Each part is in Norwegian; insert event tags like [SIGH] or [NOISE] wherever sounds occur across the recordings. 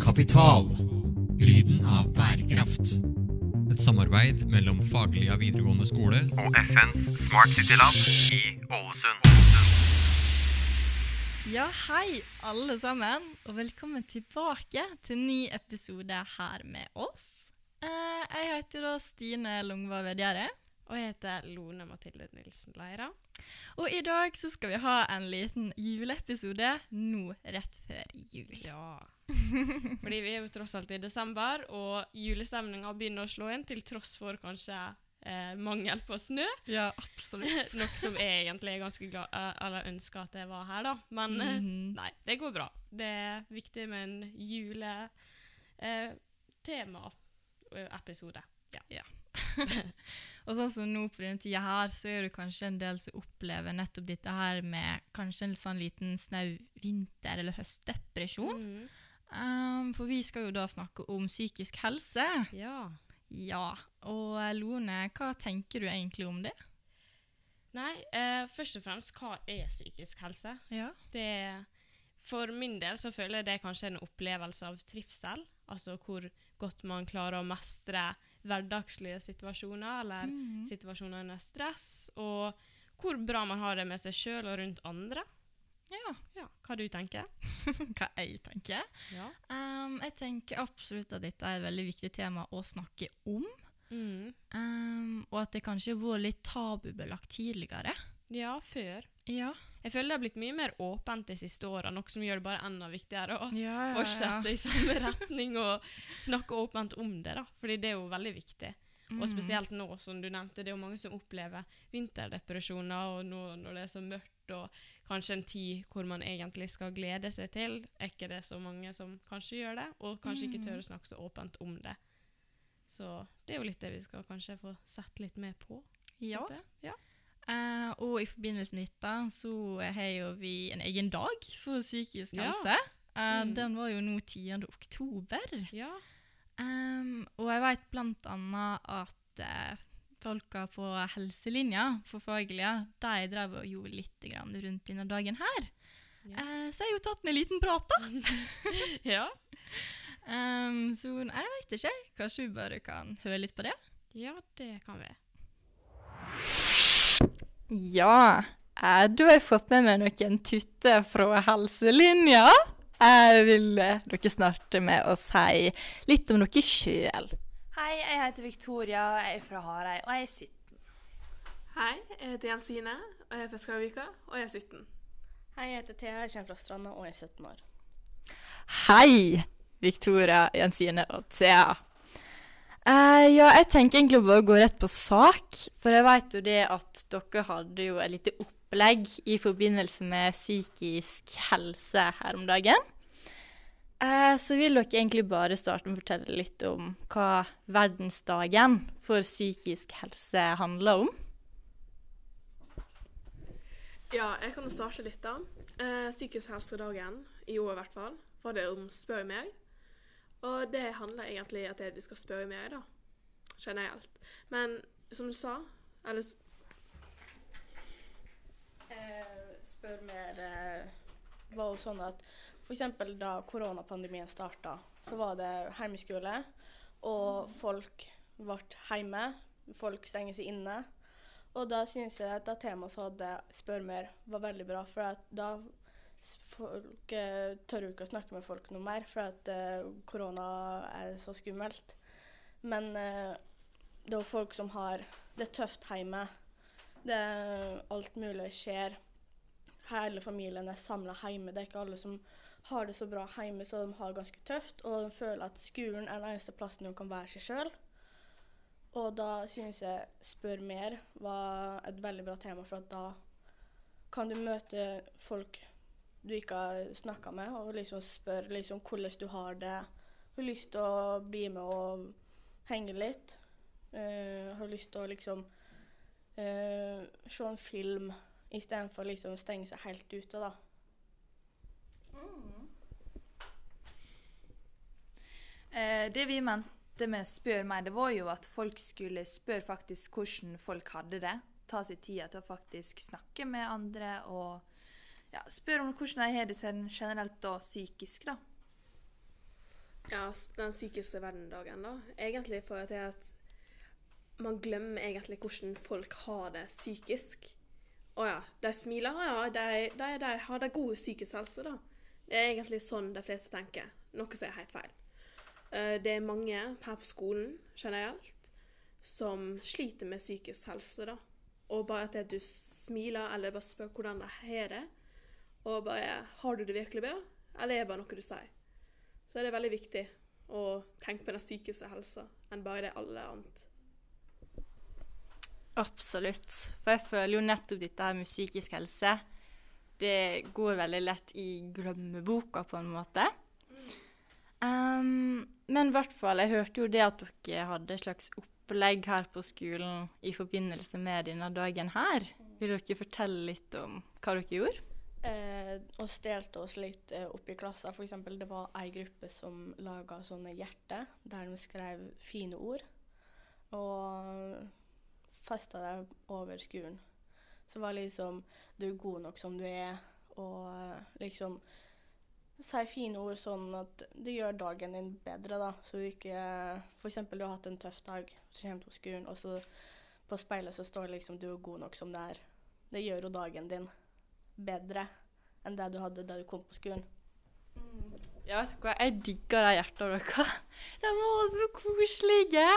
Kapital. Lyden av bærekraft. Et samarbeid mellom Faglia videregående skole og FNs Smart City Lab i Ålesund. Ja, hei alle sammen, og velkommen tilbake til en ny episode her med oss. Eh, jeg heter da Stine Lungva Vedgjerde, Og jeg heter Lone Mathilde Nilsen Leira. Og i dag så skal vi ha en liten juleepisode nå rett før jul. Ja. [LAUGHS] Fordi vi er jo tross alt i desember, og julestemninga begynner å slå inn, til tross for kanskje eh, mangel på snø. Ja, absolutt. [LAUGHS] Noe som jeg egentlig er ganske glad eh, Eller ønsker at jeg var her, da. Men mm -hmm. nei, det går bra. Det er viktig med en juletema-episode. ja. [LAUGHS] Og sånn som nå på denne tida her, så er det kanskje en del som opplever nettopp dette her med kanskje en sånn liten snau vinter- eller høstdepresjon. Mm. Um, for vi skal jo da snakke om psykisk helse. ja. Ja, og eh, Lone, hva tenker du egentlig om det? Nei, eh, først og fremst, hva er psykisk helse? Ja. Det, for min del så føler jeg det er kanskje en opplevelse av trivsel. Altså hvor godt man klarer å mestre hverdagslige situasjoner, eller Mhm. situasjoner under stress. Og hvor bra man har det med seg sjøl og rundt andre. Ja, Ja, Hva du tenker [LAUGHS] hva jeg tenker. Ja. Um, jeg tenker absolutt at dette er et veldig viktig tema å snakke om. Mm. Um, og at det kanskje har vært litt tabubelagt tidligere. Ja, før. Ja. Jeg føler det har blitt mye mer åpent de siste åra, noe som gjør det bare enda viktigere å Ja, fortsette i samme retning og snakke åpent om det, da. Fordi det er jo veldig viktig. Mm. Og spesielt nå, som du nevnte, det er jo mange som opplever vinterdepresjoner, og nå når det er så mørkt, og kanskje en tid hvor man egentlig skal glede seg til, er ikke det så mange som kanskje gjør det, og kanskje ikke tør å snakke så åpent om det. Så det er jo litt det vi skal kanskje få sett litt mer på. Ja. Ja. Eh, og i forbindelse med dette så har jo vi en egen dag for psykisk Ja. helse. Eh, Mm. Den var jo nå 10. oktober. ja. Um, og jeg vet blant annet at eh, folka på helselinja for faglige, de drev og gjorde litt grann rundt denne dagen her. Ja. Uh, så jeg har jo tatt en liten prat, da. [LAUGHS] ja. Um, så jeg vet ikke. Kanskje vi bare kan høre litt på det? Ja, det kan vi. Ja. Eh, da har jeg fått med meg noen tutter fra helselinja. Jeg vil eh, dere starte med å si litt om dere sjøl. Hei, jeg heter Victoria, jeg er fra Harei, og jeg er 17. Hei, jeg heter Jensine, og jeg er fra Skavvika, og jeg er 17. Hei, jeg heter Thea, jeg kommer fra Stranda, og jeg er 17 år. Hei, Victoria, Jensine og Thea. Eh, ja, jeg tenker egentlig bare å gå rett på sak, for jeg vet jo det at dere hadde jo et lite opplegg i forbindelse med psykisk helse her om dagen. Uh, så vil dere egentlig bare starte med å fortelle litt om hva verdensdagen for psykisk helse handler om. Ja, jeg kan jo starte litt, da. Uh, psykisk helsedagen, i år i hvert fall, var det om Spør meg. Og det handler egentlig om at de skal spørre mer, da. Generelt. Men som du sa, eller Eh, spør mer eh, var jo sånn at f.eks. da koronapandemien starta, så var det hjemmeskole, og folk ble hjemme. Folk stenger seg inne. Og da syns jeg at det temaet som hadde Spør mer, var veldig bra. For da folk eh, tør ikke å snakke med folk noe mer, for at eh, korona er så skummelt. Men eh, det er jo folk som har det tøft hjemme. Det alt mulig skjer. Hele familien er samla hjemme. Det er ikke alle som har det så bra hjemme, så de har det ganske tøft. Og de føler at skolen er den eneste plassen de kan være seg sjøl. Og da synes jeg Spør mer var et veldig bra tema, for da kan du møte folk du ikke har snakka med, og liksom spør liksom hvordan du har det. Har lyst til å bli med og henge litt. Uh, har lyst til å liksom uh, se en film istedenfor liksom å stenge seg helt ute, da. Uh, det vi mente med spør meg, det var jo at folk skulle spørre faktisk hvordan folk hadde det. Ta seg tida til å faktisk snakke med andre og ja, spør om hvordan de har det generelt da psykisk, da. ja, den psykiske verden-dagen, da. Egentlig at det er at man glemmer egentlig hvordan folk har det psykisk. Å ja, de smiler, ja, de, de, de har det god psykisk helse, da. Det er egentlig sånn de fleste tenker, noe som er helt feil. Eh, Det er mange her på skolen generelt som sliter med psykisk helse, da. Og bare at du smiler, eller bare spør hvordan de har det, og bare Har du det virkelig bra, eller er det bare noe du sier? Så er det veldig viktig å tenke på den psykiske helsa enn bare det alle annet. Absolutt. For jeg føler jo nettopp dette her med psykisk helse Det går veldig lett i glemmeboka, på en måte. Um, men i hvert fall, jeg hørte jo det at dere hadde et slags opplegg her på skolen i forbindelse med denne dagen her. Vil dere fortelle litt om hva dere gjorde? Eh, og stelte oss litt eh, opp i klasser. Eksempel, det var ei gruppe som laga sånne hjerter der de skrev fine ord. Og festa det over skolen. Så var liksom Du er god nok som du er, og eh, liksom Si fine ord sånn at det gjør dagen din bedre, da. Så du ikke eksempel, du har hatt en tøff dag, så kommer du på skolen, og så på speilet så står det liksom 'du er god nok som du er'. Det gjør jo dagen din bedre enn det du hadde da du kom på skolen. Ja, vet du hva, jeg digger de hjertene deres. [LAUGHS] De var så koselige!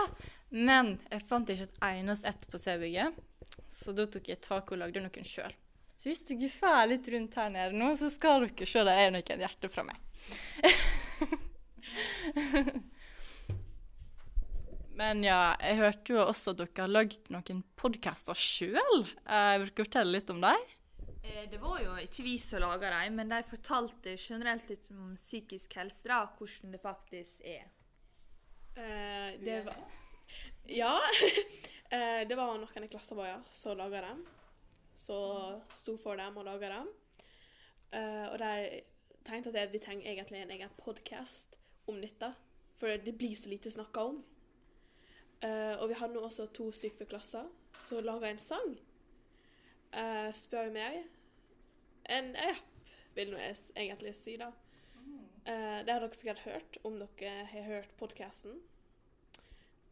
Men jeg fant ikke et eneste ett på C-bygget, så da tok jeg tak og lagde noen sjøl. Så hvis dere drar litt rundt her nede nå, så skal dere se det er noen hjerter fra meg. [LAUGHS] Men ja, jeg hørte jo også at dere har lagd noen podkaster sjøl. Eh, vil dere fortelle litt om dem? Eh, Det var jo ikke vi som laga dem, men de fortalte generelt litt om psykisk helse, da, hvordan det faktisk er. Eh, det var [LAUGHS] Ja. [LAUGHS] eh, det var noen i klassen vår som laga dem. Som sto for dem og laga dem. Eh, og de tenkte at vi trenger egentlig en egen podkast om dette. For det blir så lite snakka om. Eh, og vi hadde nå også to stykker fra klassen som laga en sang. Eh, spør meg. En app, vil nå jeg egentlig si, da. Uh, det har dere sikkert hørt, om dere har hørt podkasten.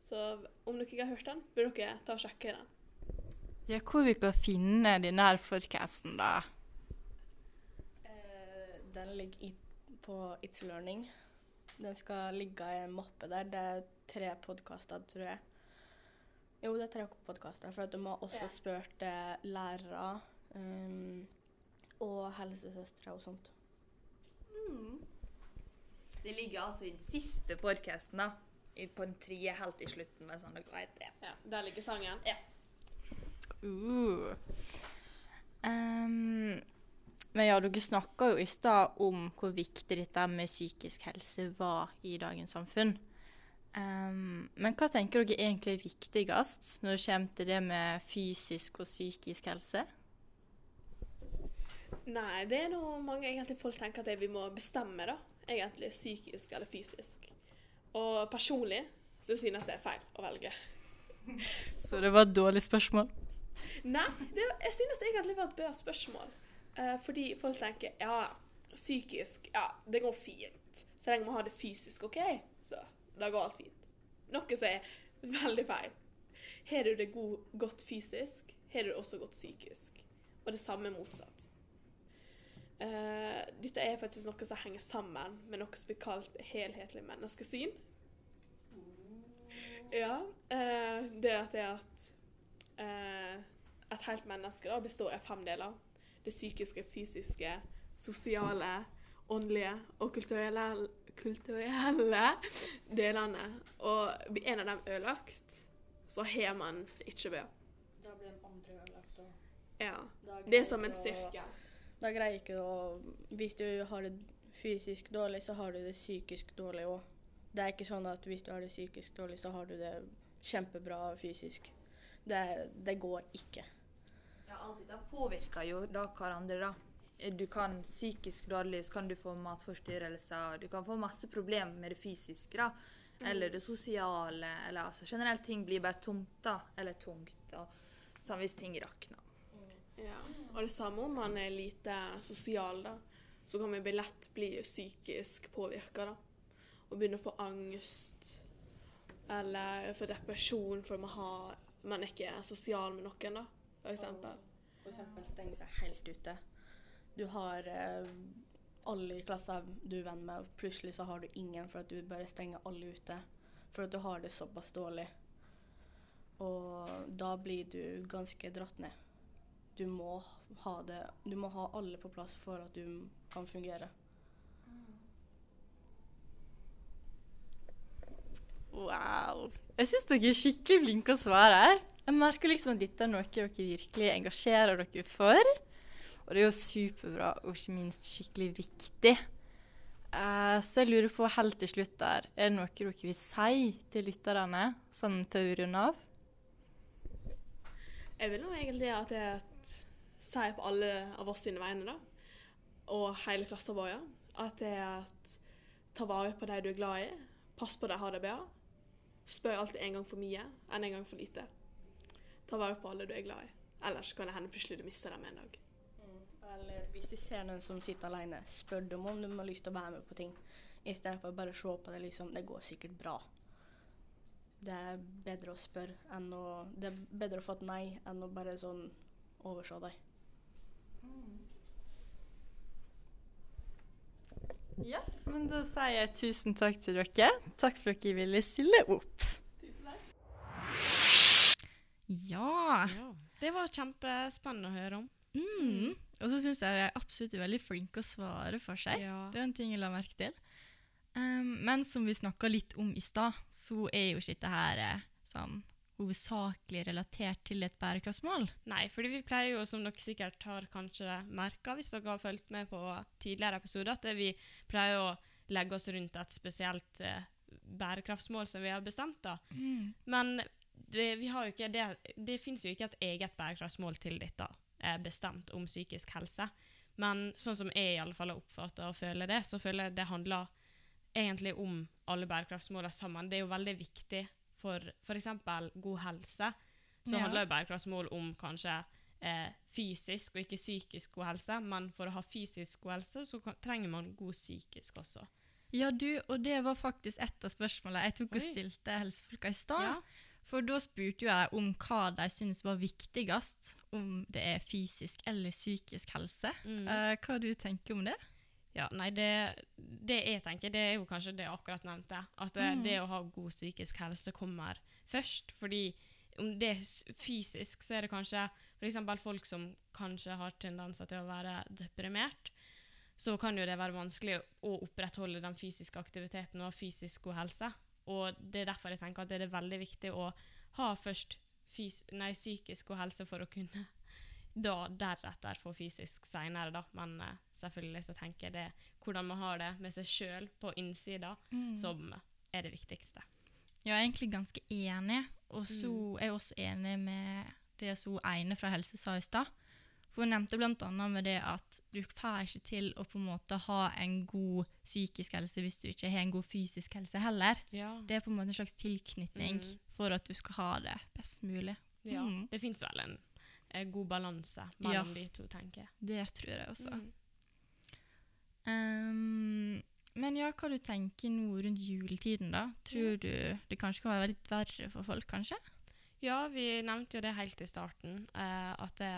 Så om dere ikke har hørt den, bør dere ta og sjekke den. Ja, hvor vi kan finne denne podkasten, podcasten, da? Uh, den ligger i, på It's Learning. Den skal ligge i en mappe der. Det er tre podkaster, tror jeg. Jo, det er tre podkaster. For at de har også spurt lærere um, og helsesøstre og sånt. Det ligger altså i den siste podkasten, da. I- På den tredje helt i slutten, med sånn dere vet det. Ja, Der ligger sangen. Uh. Um, men ja, dere snakka jo i stad om hvor viktig dette med psykisk helse var i dagens samfunn. Um, men hva tenker dere egentlig er viktigst når det kommer til det med fysisk og psykisk helse? Nei, det er noe mange egentlig folk tenker at vi må bestemme, da. Egentlig psykisk eller fysisk. Og personlig så synes det er feil å velge. [LAUGHS] Så det var et dårlig spørsmål. Nei, det, jeg synes det egentlig var et bra spørsmål. Eh, fordi folk tenker ja, psykisk, ja, det går fint. Så lenge man har det fysisk OK, så da går alt fint. Noe som er veldig feil. Har du det god, godt fysisk, har du det også godt psykisk. Og det samme motsatt. Eh, dette er faktisk noe som henger sammen med noe som blir kalt helhetlig menneskesyn. Ja, Uh, det at det er at uh, et helt menneske da, består av fem deler. Det psykiske, fysiske, sosiale, åndelige og kulturelle, kulturelle delene. Og blir en av dem ødelagt, så har man det ikke bra. Da blir den andre ødelagt. Og Ja. Det er som en sirkel. Da greier ikke å Hvis du har det fysisk dårlig, så har du det psykisk dårlig òg. Det er ikke sånn at hvis du har det psykisk dårlig, så har du det kjempebra fysisk. Det, det går ikke. Ja, alt dette påvirker jo da hverandre, da. Du kan psykisk dårlig, så kan du få matforstyrrelser, du kan få masse problemer med det fysiske, da. Eller det sosiale, eller altså generelt ting blir bare tomt, da. Eller tungt, og sånn hvis ting rakner. Ja. Og det samme om man er lite sosial, da. Så kan bli lett bli psykisk påvirka, da. og begynne å få angst eller få depresjon fordi man, har, man er ikke er sosial med noen, da, for eksempel. For eksempel stenge seg helt ute. Du har eh, alle i klassen du er venn med, og plutselig så har du ingen for at du bare stenger alle ute. For at du har det såpass dårlig. Og da blir du ganske dratt ned. Du må ha det Du må ha alle på plass for at du kan fungere. Wow. Jeg syns dere er skikkelig flinke å svare her. Jeg merker liksom at dette er noe dere virkelig engasjerer dere for. Og det er jo superbra og ikke minst skikkelig viktig. Uh, så jeg lurer på helt til slutt der, er det noe dere vil si til lytterne, sånn til å runde av? Jeg vil nå egentlig at det er et sier på alle av oss sine vegne, da, og hele klassen vår, at det er at ta vare på de du er glad i, pass på de har det bra. Spør alltid en gang for mye enn en gang for lite. Ta vare på alle du er glad i. Ellers kan det hende plutselig du mister dem en dag. Eller hvis du ser noen som sitter alene, spør dem om de har lyst til å være med på ting. Istedenfor bare å se på det liksom Det går sikkert bra. Det er bedre å spørre enn å Det er bedre å få et nei enn å bare sånn overse deg. Ja, men da sier jeg tusen takk til dere. Takk for at dere ville stille opp. Tusen Ja. Ja. Det var kjempespennende å høre om. Mm. Og så syns jeg de er absolutt veldig flinke å svare for seg. Ja. Det er en ting jeg la merke til. Um, men som vi snakka litt om i stad, så er jo ikke dette her eh, sånn hovedsakelig relatert til et bærekraftsmål. Nei, fordi vi pleier jo, som dere sikkert har kanskje merka hvis dere har fulgt med på tidligere episoder, at vi pleier å legge oss rundt et spesielt eh, bærekraftsmål som vi har bestemt. da. Men det, vi har jo ikke det, det fins jo ikke et eget bærekraftsmål til dette eh, bestemt om psykisk helse. Men sånn som jeg i alle fall har oppfatta og føler det, så føler jeg det handler egentlig om alle bærekraftsmålene sammen. Det er jo veldig viktig for f.eks. god helse. Så Ja. handler jo bærekraftsmål om kanskje eh, fysisk og ikke psykisk god helse, men for å ha fysisk god helse, så kan, trenger man god psykisk også. Ja, du, og det var faktisk et av spørsmålene jeg tok og stilte helsefolka i stad. Ja. For da spurte jo jeg om hva de syntes var viktigst, om det er fysisk eller psykisk helse. Mm. Uh, hva du tenker om det? Ja, nei, det, det jeg tenker, det er jo kanskje det jeg akkurat nevnte. At det, Mm. det å ha god psykisk helse kommer først. Fordi om det er fysisk, så er det kanskje f.eks. folk som kanskje har tendenser til å være deprimert. Så kan jo det være vanskelig å opprettholde den fysiske aktiviteten og ha fysisk god helse. Og det er derfor jeg tenker at det er veldig viktig å ha først nei, psykisk god helse for å kunne da deretter få fysisk seinere, da. Men uh, selvfølgelig så tenker jeg det hvordan man har det med seg sjøl på innsida, som er det viktigste. Jeg er egentlig ganske enig, og så Mm. er jeg også enig med det som Eine fra Helse sa i stad. For Hun nevnte bl.a. med det at du får ikke til å på en måte ha en god psykisk helse hvis du ikke har en god fysisk helse heller. Ja. Det er på en måte en slags tilknytning Mm. for at du skal ha det best mulig. ja. Mm. Det fins vel en, god balanse mellom de to, tenker jeg. Det tror jeg også. Mm. Um, men ja, hva du tenker nå rundt juletiden, da? Tror du det kanskje kan være litt verre for folk, kanskje? Ja, vi nevnte jo det helt i starten, Uh, at det,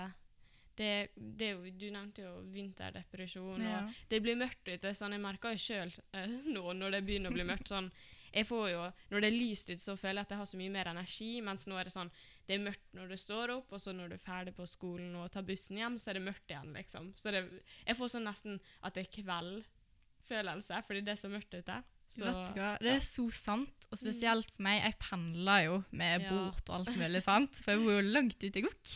det, det Du nevnte jo vinterdepresjon, og det blir mørkt ute. sånn Jeg merker jo sjøl uh, [LAUGHS] nå når det begynner å bli mørkt sånn jeg får jo, Når det er lyst ute, så føler jeg at jeg har så mye mer energi, mens nå er det sånn Det er mørkt når du står opp, og så når du er ferdig på skolen og tar bussen hjem, så er det mørkt igjen, liksom. Så det, jeg får sånn nesten at det er kveldfølelse, fordi det er så mørkt ute. Så, Vet du hva? Det er så sant, og spesielt for meg. Jeg pendler jo med Ja. båt og alt mulig, sant? for jeg bor jo langt ute i Gokk.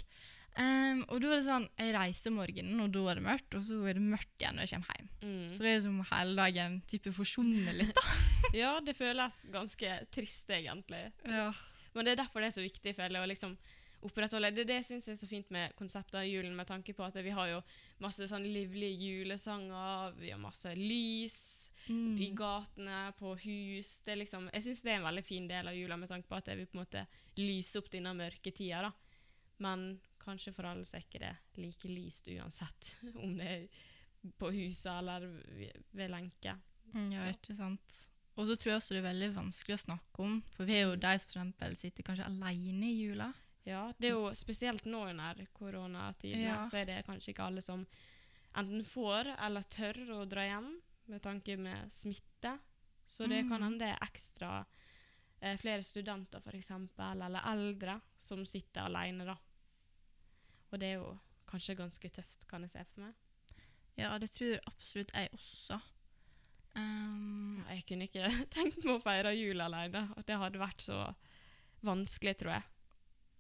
Um, og da er det sånn, jeg reiser morgenen, og da er det mørkt, og så er det mørkt igjen når jeg kommer hjem. Mm. Så det er som hele dagen type forsvunnet litt, da. [LAUGHS] Ja, det føles ganske trist, egentlig. Ja. Men det er derfor det er så viktig føler jeg, å liksom opprettholde Det, det syns jeg er så fint med konseptet av julen, med tanke på at vi har jo masse sånn livlige julesanger, vi har masse lys Mm. i gatene, på hus. Det er liksom, jeg syns det er en veldig fin del av jula, med tanke på at jeg vil på en måte lyse opp denne mørke tida. da. Men kanskje for alle så er ikke det like lyst uansett, [LAUGHS] om det er på huset eller ved- ved lenke. Mm, Ja, ikke sant. Og så tror jeg også det er veldig vanskelig å snakke om, for vi er jo de som for eksempel sitter kanskje alene i jula. Ja, det er jo spesielt nå under koronatiden, Ja. så er det kanskje ikke alle som enten får eller tør å dra hjem med tanke med smitte. Så det kan Mhm. hende det er ekstra eh, flere studenter eksempel, eller eldre, som sitter alene da. Og det er jo kanskje ganske tøft, kan jeg se for meg. Ja, det tror absolutt jeg også. Um, Jeg kunne ikke [LAUGHS] tenkt meg å feire jul alene. At det hadde vært så vanskelig, tror jeg.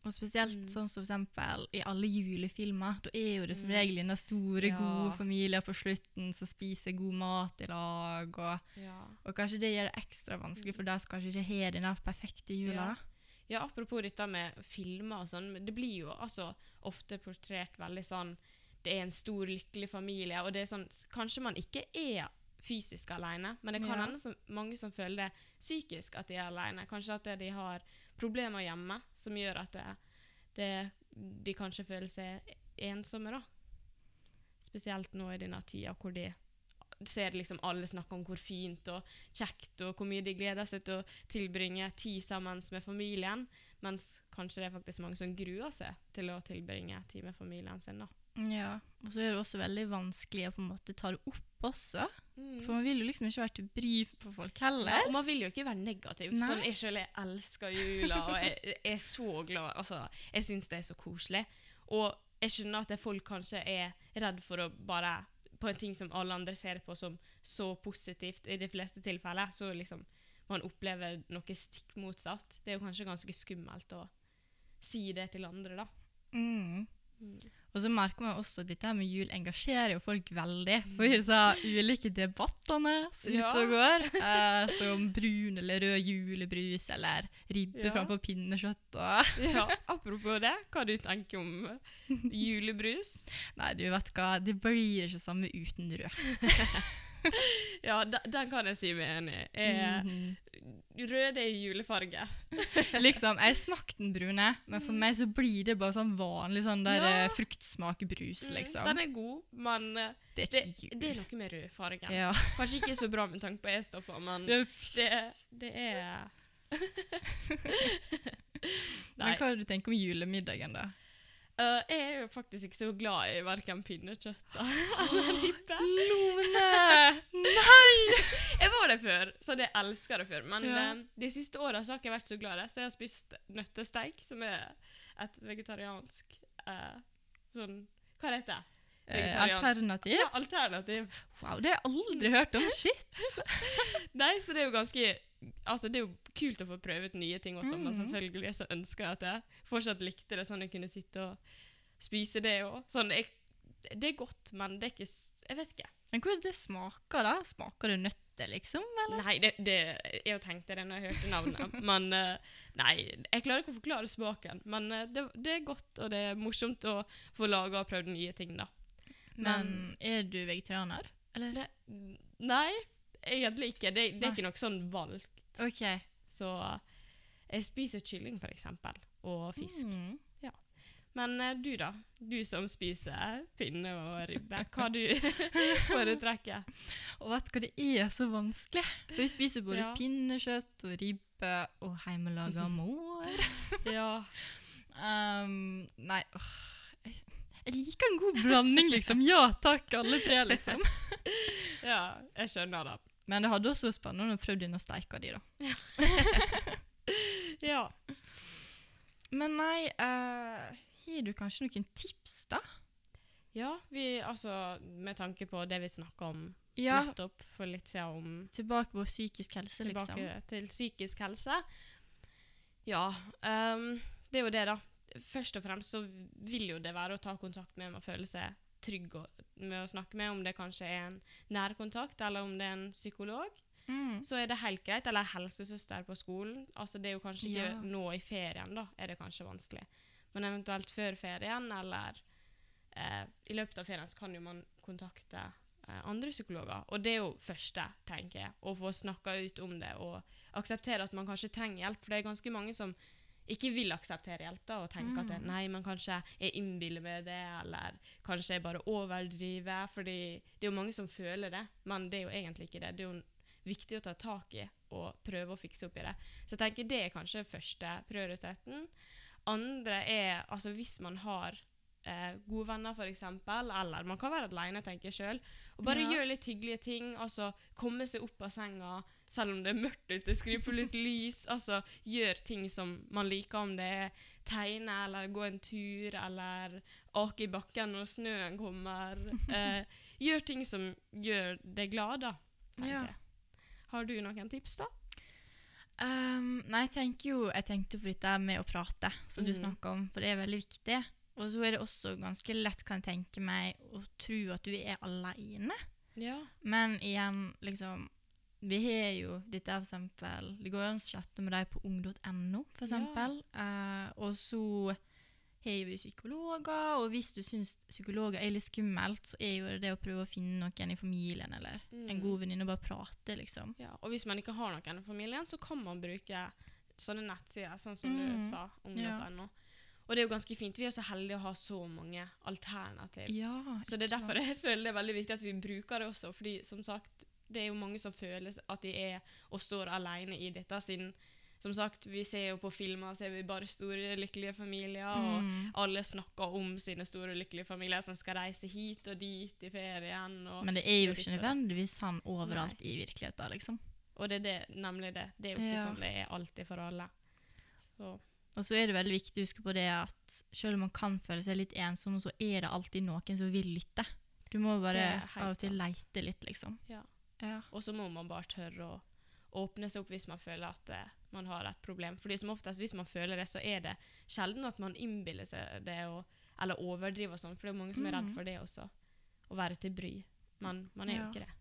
og spesielt Mm. sånn som for eksempel i alle julefilmer. Da er jo det som Mm. regel den store, Ja. gode familien på slutten som spiser god mat i lag. Og, Ja. og kanskje det gjør det ekstra vanskelig for de som kanskje ikke har den perfekte jula. Ja. Ja, apropos dette med filmer og sånn, det blir jo altså ofte portrert veldig sånn Det er en stor, lykkelig familie, og det er sånn Kanskje man ikke er fysisk alene, men det kan Ja. hende som, mange som føler det psykisk at de er alene. Kanskje at de har problemer hjemme som gjør at det, det, de kanskje føler seg ensomme, da. Spesielt nå i denne tida hvor de ser liksom alle snakke om hvor fint og kjekt og hvor mye de gleder seg til å tilbringe tid sammen med familien, mens kanskje det er faktisk mange som gruer seg til å tilbringe tid med familien sin. da. Ja, og så er det også veldig vanskelig å på en måte ta det opp også. Mm. For man vil jo liksom ikke være til bry på folk heller. Ja, og man vil jo ikke være negativ. Nei. Sånn, jeg selv jeg elsker jula, og jeg, jeg er så glad. Altså, jeg syns det er så koselig. Og jeg skjønner at folk kanskje er redd for å bare På en ting som alle andre ser på som så positivt i de fleste tilfeller, så liksom man opplever noe stikk motsatt. Det er jo kanskje ganske skummelt å si det til andre, da. Mm. Mm. Og så merker man også at dette her med jul engasjerer jo folk veldig. For i disse ulike debattene som Ja. ute og går, eh, som brun eller rød julebrus eller ribbe Ja. framfor pinnekjøtt og [LAUGHS] Ja, apropos det, hva du tenker om julebrus? Nei, du vet hva, det blir ikke samme uten rød. [LAUGHS] [LAUGHS] Ja, den kan jeg si meg enig i. Er Mhm. Rød er julefarge. [LAUGHS] Liksom, jeg smakte den brune, men for meg så blir det bare sånn vanlig sånn der Ja. eh, fruktsmakbrus, Mm, liksom. Den er god, men eh, det er det, det er noe med rødfargen. ja. [LAUGHS] Kanskje ikke så bra med tanke på E-stoffer, men Det det, er Men hva har du tenkt om julemiddagen, da? Øh, jeg er jo faktisk ikke så glad i verken pinnekjøtt eller ribbe. Lone! [LAUGHS] Nei! Jeg var det før, så jeg elsker det før. Men Ja. uh, de siste åra har ikke jeg vært så glad i det, så jeg har spist nøttesteik, som er et vegetariansk uh, sånn Hva heter det? Alternativ? Ja, alternativ. Wow, det har jeg aldri hørt om. Shit! [LAUGHS] Nei, så det er jo ganske Altså, det er jo kult å få prøvet nye ting også, men Mhm. selvfølgelig så ønsker jeg at jeg fortsatt likte det, sånn jeg kunne sitte og spise det òg. Sånn, jeg, det er godt, men det er ikke Jeg vet ikke. Men hvordan det smaker, da? Smaker det nøtter, liksom? Eller? Nei, det, det, jeg tenkte det når jeg hørte navnet. [LAUGHS] Men eh, nei, jeg klarer ikke å forklare smaken. Men eh, det, det er godt, og det er morsomt å få laga og prøvd nye ting, da. Men er du vegetarianer? Eller? Nei, egentlig ikke. Det, er ikke noe sånn valgt. OK. Så jeg spiser kylling, for eksempel, og fisk. Mm. Men eh, du, da? Du som spiser pinne og ribbe. Hva du [LAUGHS] foretrekker? Og vet du hva, det er så vanskelig. For vi spiser både Ja. pinnekjøtt og ribbe og hjemmelaga mår. [LAUGHS] Ja. Um, nei, åh. Jeg liker en god blanding, liksom. Ja takk, alle tre, liksom. [LAUGHS] ja, jeg skjønner det. Men det hadde også vært spennende å prøve denne steika di, da. [LAUGHS] Ja. Men nei, har uh, du kanskje noen tips, da? Ja, vi, altså, med tanke på det vi snakka om Ja, nettopp for litt siden om tilbake på psykisk helse, tilbake liksom. til psykisk helse. Ja, Um, det er jo det, da. Først og fremst så vil jo det være å ta kontakt med og føle seg trygg og, med å snakke med, om det kanskje er en nærkontakt, eller om det er en psykolog. Mm. Så er det helt greit. Eller helsesøster på skolen. Altså Det er jo kanskje ikke Ja. nå i ferien, da, er det kanskje vanskelig. Men eventuelt før ferien, eller eh, i løpet av ferien, så kan jo man kontakte eh, andre psykologer. Og det er jo første, tenker jeg. Å få snakka ut om det og akseptere at man kanskje trenger hjelp. For det er ganske mange som ikke vil akseptere hjelp da, og tenker at nei, men kanskje jeg innbiller meg det, eller kanskje jeg bare overdriver. fordi det er jo mange som føler det, men det er jo egentlig ikke det. Det er jo viktig å ta tak i og prøve å fikse opp i det. Så jeg tenker det er kanskje første prioriteten. Andre er altså hvis man har eh, gode venner, f.eks., eller man kan være alene, tenker jeg sjøl, og bare Ja. gjøre litt hyggelige ting. Altså komme seg opp av senga selv om det er mørkt ute, skru på litt [LAUGHS] lys. Altså gjør ting som man liker, om det er tegne eller gå en tur eller ake i bakken når snøen kommer. Eh, [LAUGHS] gjør ting som gjør deg glad, da. tenker Ja. jeg. Har du noen tips, da? Um, nei, jeg tenker jo Jeg tenkte på dette med å prate, som du snakka om, for det er veldig viktig. Og så er det også ganske lett, kan jeg tenke meg, å tro at du er alene. Ja. Men igjen, liksom Vi har jo dette for eksempel Det går an å chatte med deg på ung.no, for Ja. eksempel. Eh, og så har vi psykologer, og hvis du syns psykologer er litt skummelt, så er jo det å prøve å finne noen i familien eller en Mm. god venninne og bare prate, liksom. Ja, og hvis man ikke har noen i familien, så kan man bruke sånne nettsider, sånn som Mm. du sa, ung.no. Og det er jo ganske fint. Vi er så heldige å ha så mange alternativ. Ja, Så det er derfor jeg føler det er veldig viktig at vi bruker det også. Fordi som sagt, det er jo mange som føler at de er og står alene i dette, siden som sagt, vi ser jo på filmer ser vi bare store, lykkelige familier, og Mm. alle snakker om sine store, lykkelige familier som skal reise hit og dit i ferien. Og, Men det er jo ikke nødvendigvis sånn overalt i virkeligheten, liksom. Og det er det, nemlig det. Det er jo ikke Ja. sånn det er alltid for alle. Så Og så er det veldig viktig å huske på det at selv om man kan føle seg litt ensom, så er det alltid noen som vil lytte. Du må bare av og til leite litt, liksom. Ja. Ja. Og så må man bare tørre å åpne seg opp hvis man føler at uh, man har et problem. Fordi som oftest hvis man føler det, så er det sjelden at man innbiller seg det, og, eller overdriver og sånn. For det er mange som er redd Mhm. for det også. Å være til bry. Men man er jo ikke det.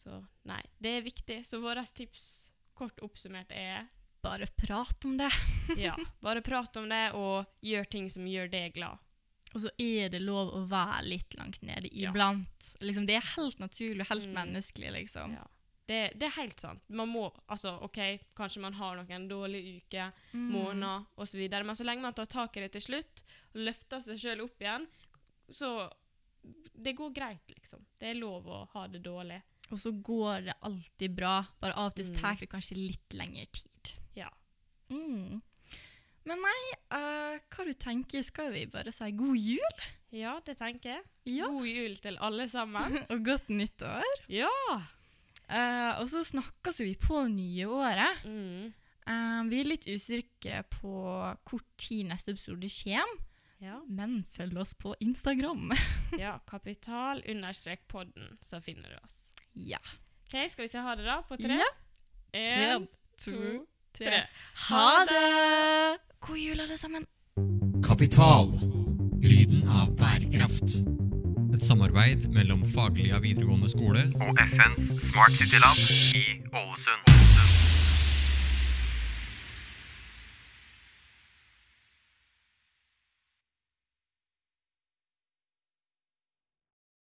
Så nei, det er viktig. Så våre tips, kort oppsummert, er Bare prat om det. [LAUGHS] ja, bare prat om det, og gjør ting som gjør deg glad. Og så er det lov å være litt langt nede Ja. iblant. Liksom, det er helt naturlig og helt Mm. menneskelig, liksom. Ja. Det, det er helt sant. Man må, altså, ok, Kanskje man har noen dårlige uker, Mm. måneder osv., men så lenge man tar tak i det til slutt og løfter seg sjøl opp igjen, så Det går greit, liksom. Det er lov å ha det dårlig. Og så går det alltid bra, bare av og til Mm. tar det kanskje litt lengre tid. Ja. Mm. Men nei, uh, hva du tenker, skal vi bare si god jul? Ja, det tenker jeg. Ja. God jul til alle sammen. [LAUGHS] Og godt nyttår. Ja! Uh, og så snakkes vi på nye året. Mm. Uh, vi er litt usikre på hvor tid neste episode kommer, Ja. men følg oss på Instagram. [LAUGHS] ja. Kapital understrek podden, så finner du oss. ja. OK, skal vi si ha det, da? På tre? Ja. En, En, to, tre. Ha det! God jul, alle sammen. Kapital. Lyden av bærekraft. Et samarbeid mellom Faglia videregående skole og FNs Smart City Lab i Ålesund.